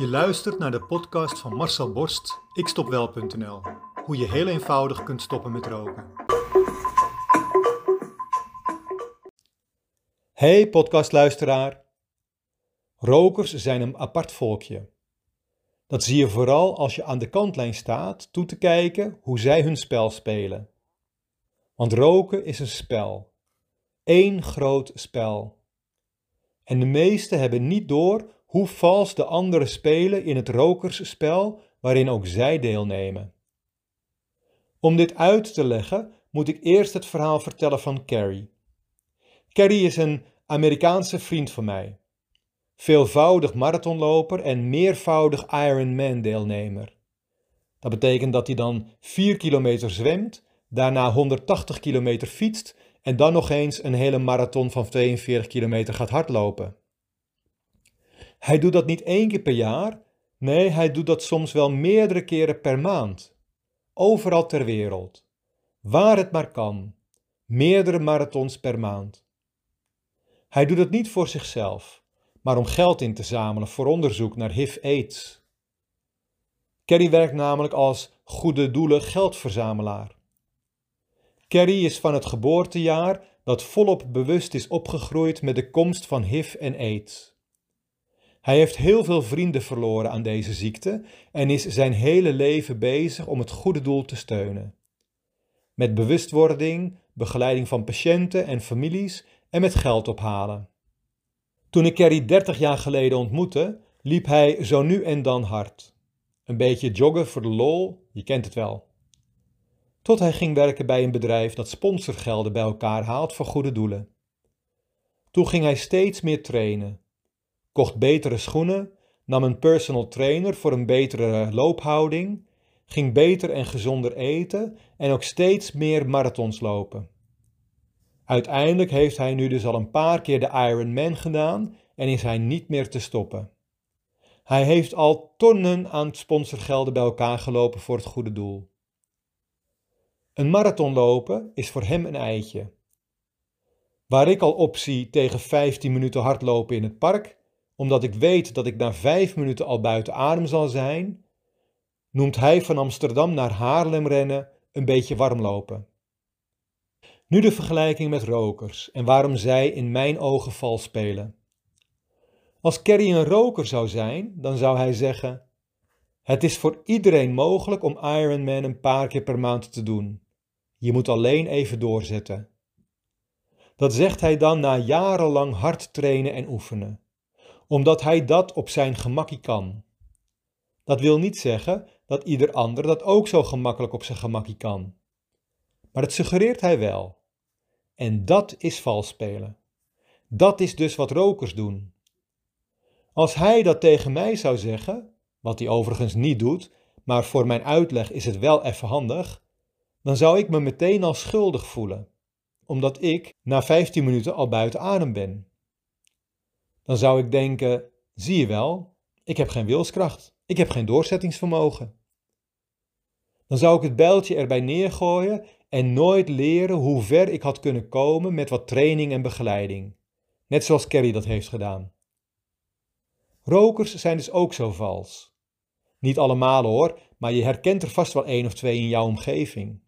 Je luistert naar de podcast van Marcel Borst, ikstopwel.nl. Hoe je heel eenvoudig kunt stoppen met roken. Hey podcastluisteraar. Rokers zijn een apart volkje. Dat zie je vooral als je aan de kantlijn staat toe te kijken hoe zij hun spel spelen. Want roken is een spel. Eén groot spel. En de meesten hebben niet door hoe vals de anderen spelen in het rokersspel waarin ook zij deelnemen. Om dit uit te leggen moet ik eerst het verhaal vertellen van Carrie. Carrie is een Amerikaanse vriend van mij. Veelvoudig marathonloper en meervoudig Ironman deelnemer. Dat betekent dat hij dan 4 kilometer zwemt, daarna 180 kilometer fietst en dan nog eens een hele marathon van 42 kilometer gaat hardlopen. Hij doet dat niet één keer per jaar, nee, hij doet dat soms wel meerdere keren per maand. Overal ter wereld. Waar het maar kan. Meerdere marathons per maand. Hij doet het niet voor zichzelf, maar om geld in te zamelen voor onderzoek naar HIV-AIDS. Kerry werkt namelijk als goede doelen geldverzamelaar. Kerry is van het geboortejaar dat volop bewust is opgegroeid met de komst van HIV en AIDS. Hij heeft heel veel vrienden verloren aan deze ziekte en is zijn hele leven bezig om het goede doel te steunen. Met bewustwording, begeleiding van patiënten en families en met geld ophalen. Toen ik Kerry 30 jaar geleden ontmoette, liep hij zo nu en dan hard. Een beetje joggen voor de lol, je kent het wel. Tot hij ging werken bij een bedrijf dat sponsorgelden bij elkaar haalt voor goede doelen. Toen ging hij steeds meer trainen, kocht betere schoenen, nam een personal trainer voor een betere loophouding, ging beter en gezonder eten en ook steeds meer marathons lopen. Uiteindelijk heeft hij nu dus al een paar keer de Ironman gedaan en is hij niet meer te stoppen. Hij heeft al tonnen aan sponsorgelden bij elkaar gelopen voor het goede doel. Een marathon lopen is voor hem een eitje. Waar ik al optie tegen 15 minuten hardlopen in het park, omdat ik weet dat ik na 5 minuten al buiten adem zal zijn, noemt hij van Amsterdam naar Haarlem rennen een beetje warm lopen. Nu de vergelijking met rokers en waarom zij in mijn ogen vals spelen. Als Kerry een roker zou zijn, dan zou hij zeggen: Het is voor iedereen mogelijk om Ironman een paar keer per maand te doen. Je moet alleen even doorzetten. Dat zegt hij dan na jarenlang hard trainen en oefenen, omdat hij dat op zijn gemakkie kan. Dat wil niet zeggen dat ieder ander dat ook zo gemakkelijk op zijn gemakkie kan. Maar het suggereert hij wel. En dat is vals spelen. Dat is dus wat rokers doen. Als hij dat tegen mij zou zeggen, wat hij overigens niet doet, maar voor mijn uitleg is het wel even handig, dan zou ik me meteen al schuldig voelen, omdat ik na 15 minuten al buiten adem ben. Dan zou ik denken: zie je wel, ik heb geen wilskracht, ik heb geen doorzettingsvermogen. Dan zou ik het bijltje erbij neergooien en nooit leren hoe ver ik had kunnen komen met wat training en begeleiding, net zoals Kerry dat heeft gedaan. Rokers zijn dus ook zo vals. Niet allemaal hoor, maar je herkent er vast wel één of twee in jouw omgeving.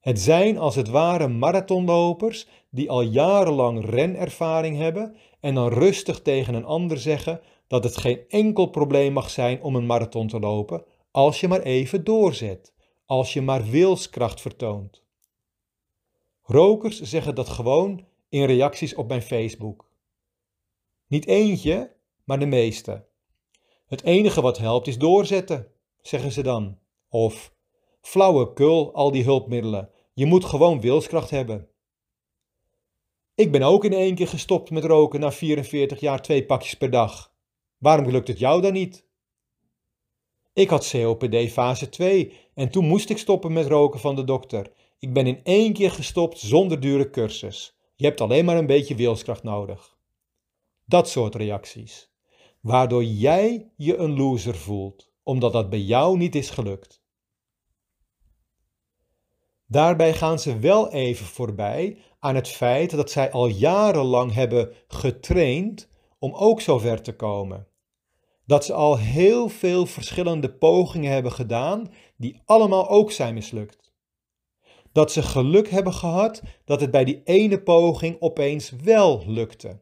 Het zijn als het ware marathonlopers die al jarenlang renervaring hebben en dan rustig tegen een ander zeggen dat het geen enkel probleem mag zijn om een marathon te lopen als je maar even doorzet als je maar wilskracht vertoont. Rokers zeggen dat gewoon in reacties op mijn Facebook. Niet eentje, maar de meeste. Het enige wat helpt is doorzetten, zeggen ze dan. Of flauwekul, al die hulpmiddelen. Je moet gewoon wilskracht hebben. Ik ben ook in één keer gestopt met roken na 44 jaar twee pakjes per dag. Waarom lukt het jou dan niet? Ik had COPD fase 2 en toen moest ik stoppen met roken van de dokter. Ik ben in één keer gestopt zonder dure cursus. Je hebt alleen maar een beetje wilskracht nodig. Dat soort reacties. Waardoor jij je een loser voelt, omdat dat bij jou niet is gelukt. Daarbij gaan ze wel even voorbij aan het feit dat zij al jarenlang hebben getraind om ook zo ver te komen. Dat ze al heel veel verschillende pogingen hebben gedaan die allemaal ook zijn mislukt. Dat ze geluk hebben gehad dat het bij die ene poging opeens wel lukte.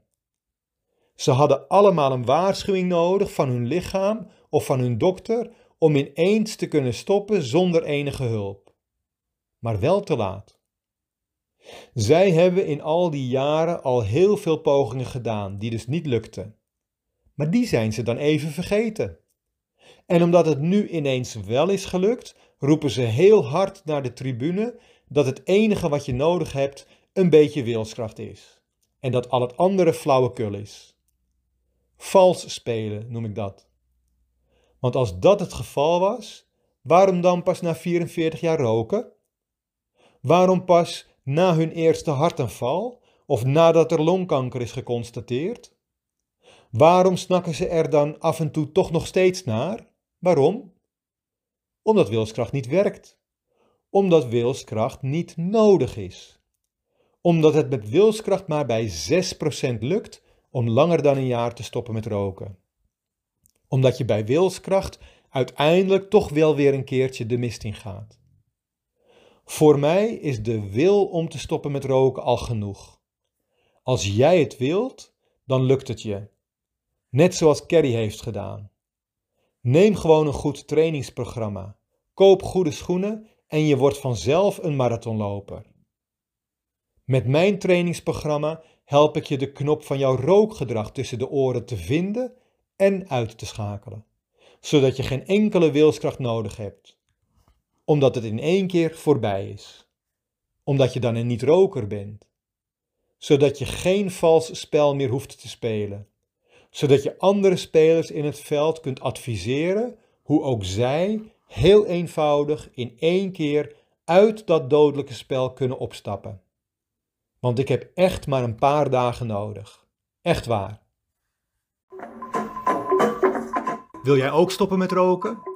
Ze hadden allemaal een waarschuwing nodig van hun lichaam of van hun dokter om ineens te kunnen stoppen zonder enige hulp. Maar wel te laat. Zij hebben in al die jaren al heel veel pogingen gedaan die dus niet lukten. Maar die zijn ze dan even vergeten. En omdat het nu ineens wel is gelukt, roepen ze heel hard naar de tribune dat het enige wat je nodig hebt een beetje wilskracht is. En dat al het andere flauwekul is. Vals spelen noem ik dat. Want als dat het geval was, waarom dan pas na 44 jaar roken? Waarom pas na hun eerste hartaanval of nadat er longkanker is geconstateerd? Waarom snakken ze er dan af en toe toch nog steeds naar? Waarom? Omdat wilskracht niet werkt. Omdat wilskracht niet nodig is. Omdat het met wilskracht maar bij 6% lukt om langer dan een jaar te stoppen met roken. Omdat je bij wilskracht uiteindelijk toch wel weer een keertje de mist in gaat. Voor mij is de wil om te stoppen met roken al genoeg. Als jij het wilt, dan lukt het je. Net zoals Kerry heeft gedaan. Neem gewoon een goed trainingsprogramma. Koop goede schoenen en je wordt vanzelf een marathonloper. Met mijn trainingsprogramma help ik je de knop van jouw rookgedrag tussen de oren te vinden en uit te schakelen, zodat je geen enkele wilskracht nodig hebt, omdat het in één keer voorbij is, omdat je dan een niet-roker bent, zodat je geen vals spel meer hoeft te spelen, zodat je andere spelers in het veld kunt adviseren hoe ook zij heel eenvoudig in één keer uit dat dodelijke spel kunnen opstappen. Want ik heb echt maar een paar dagen nodig. Echt waar. Wil jij ook stoppen met roken?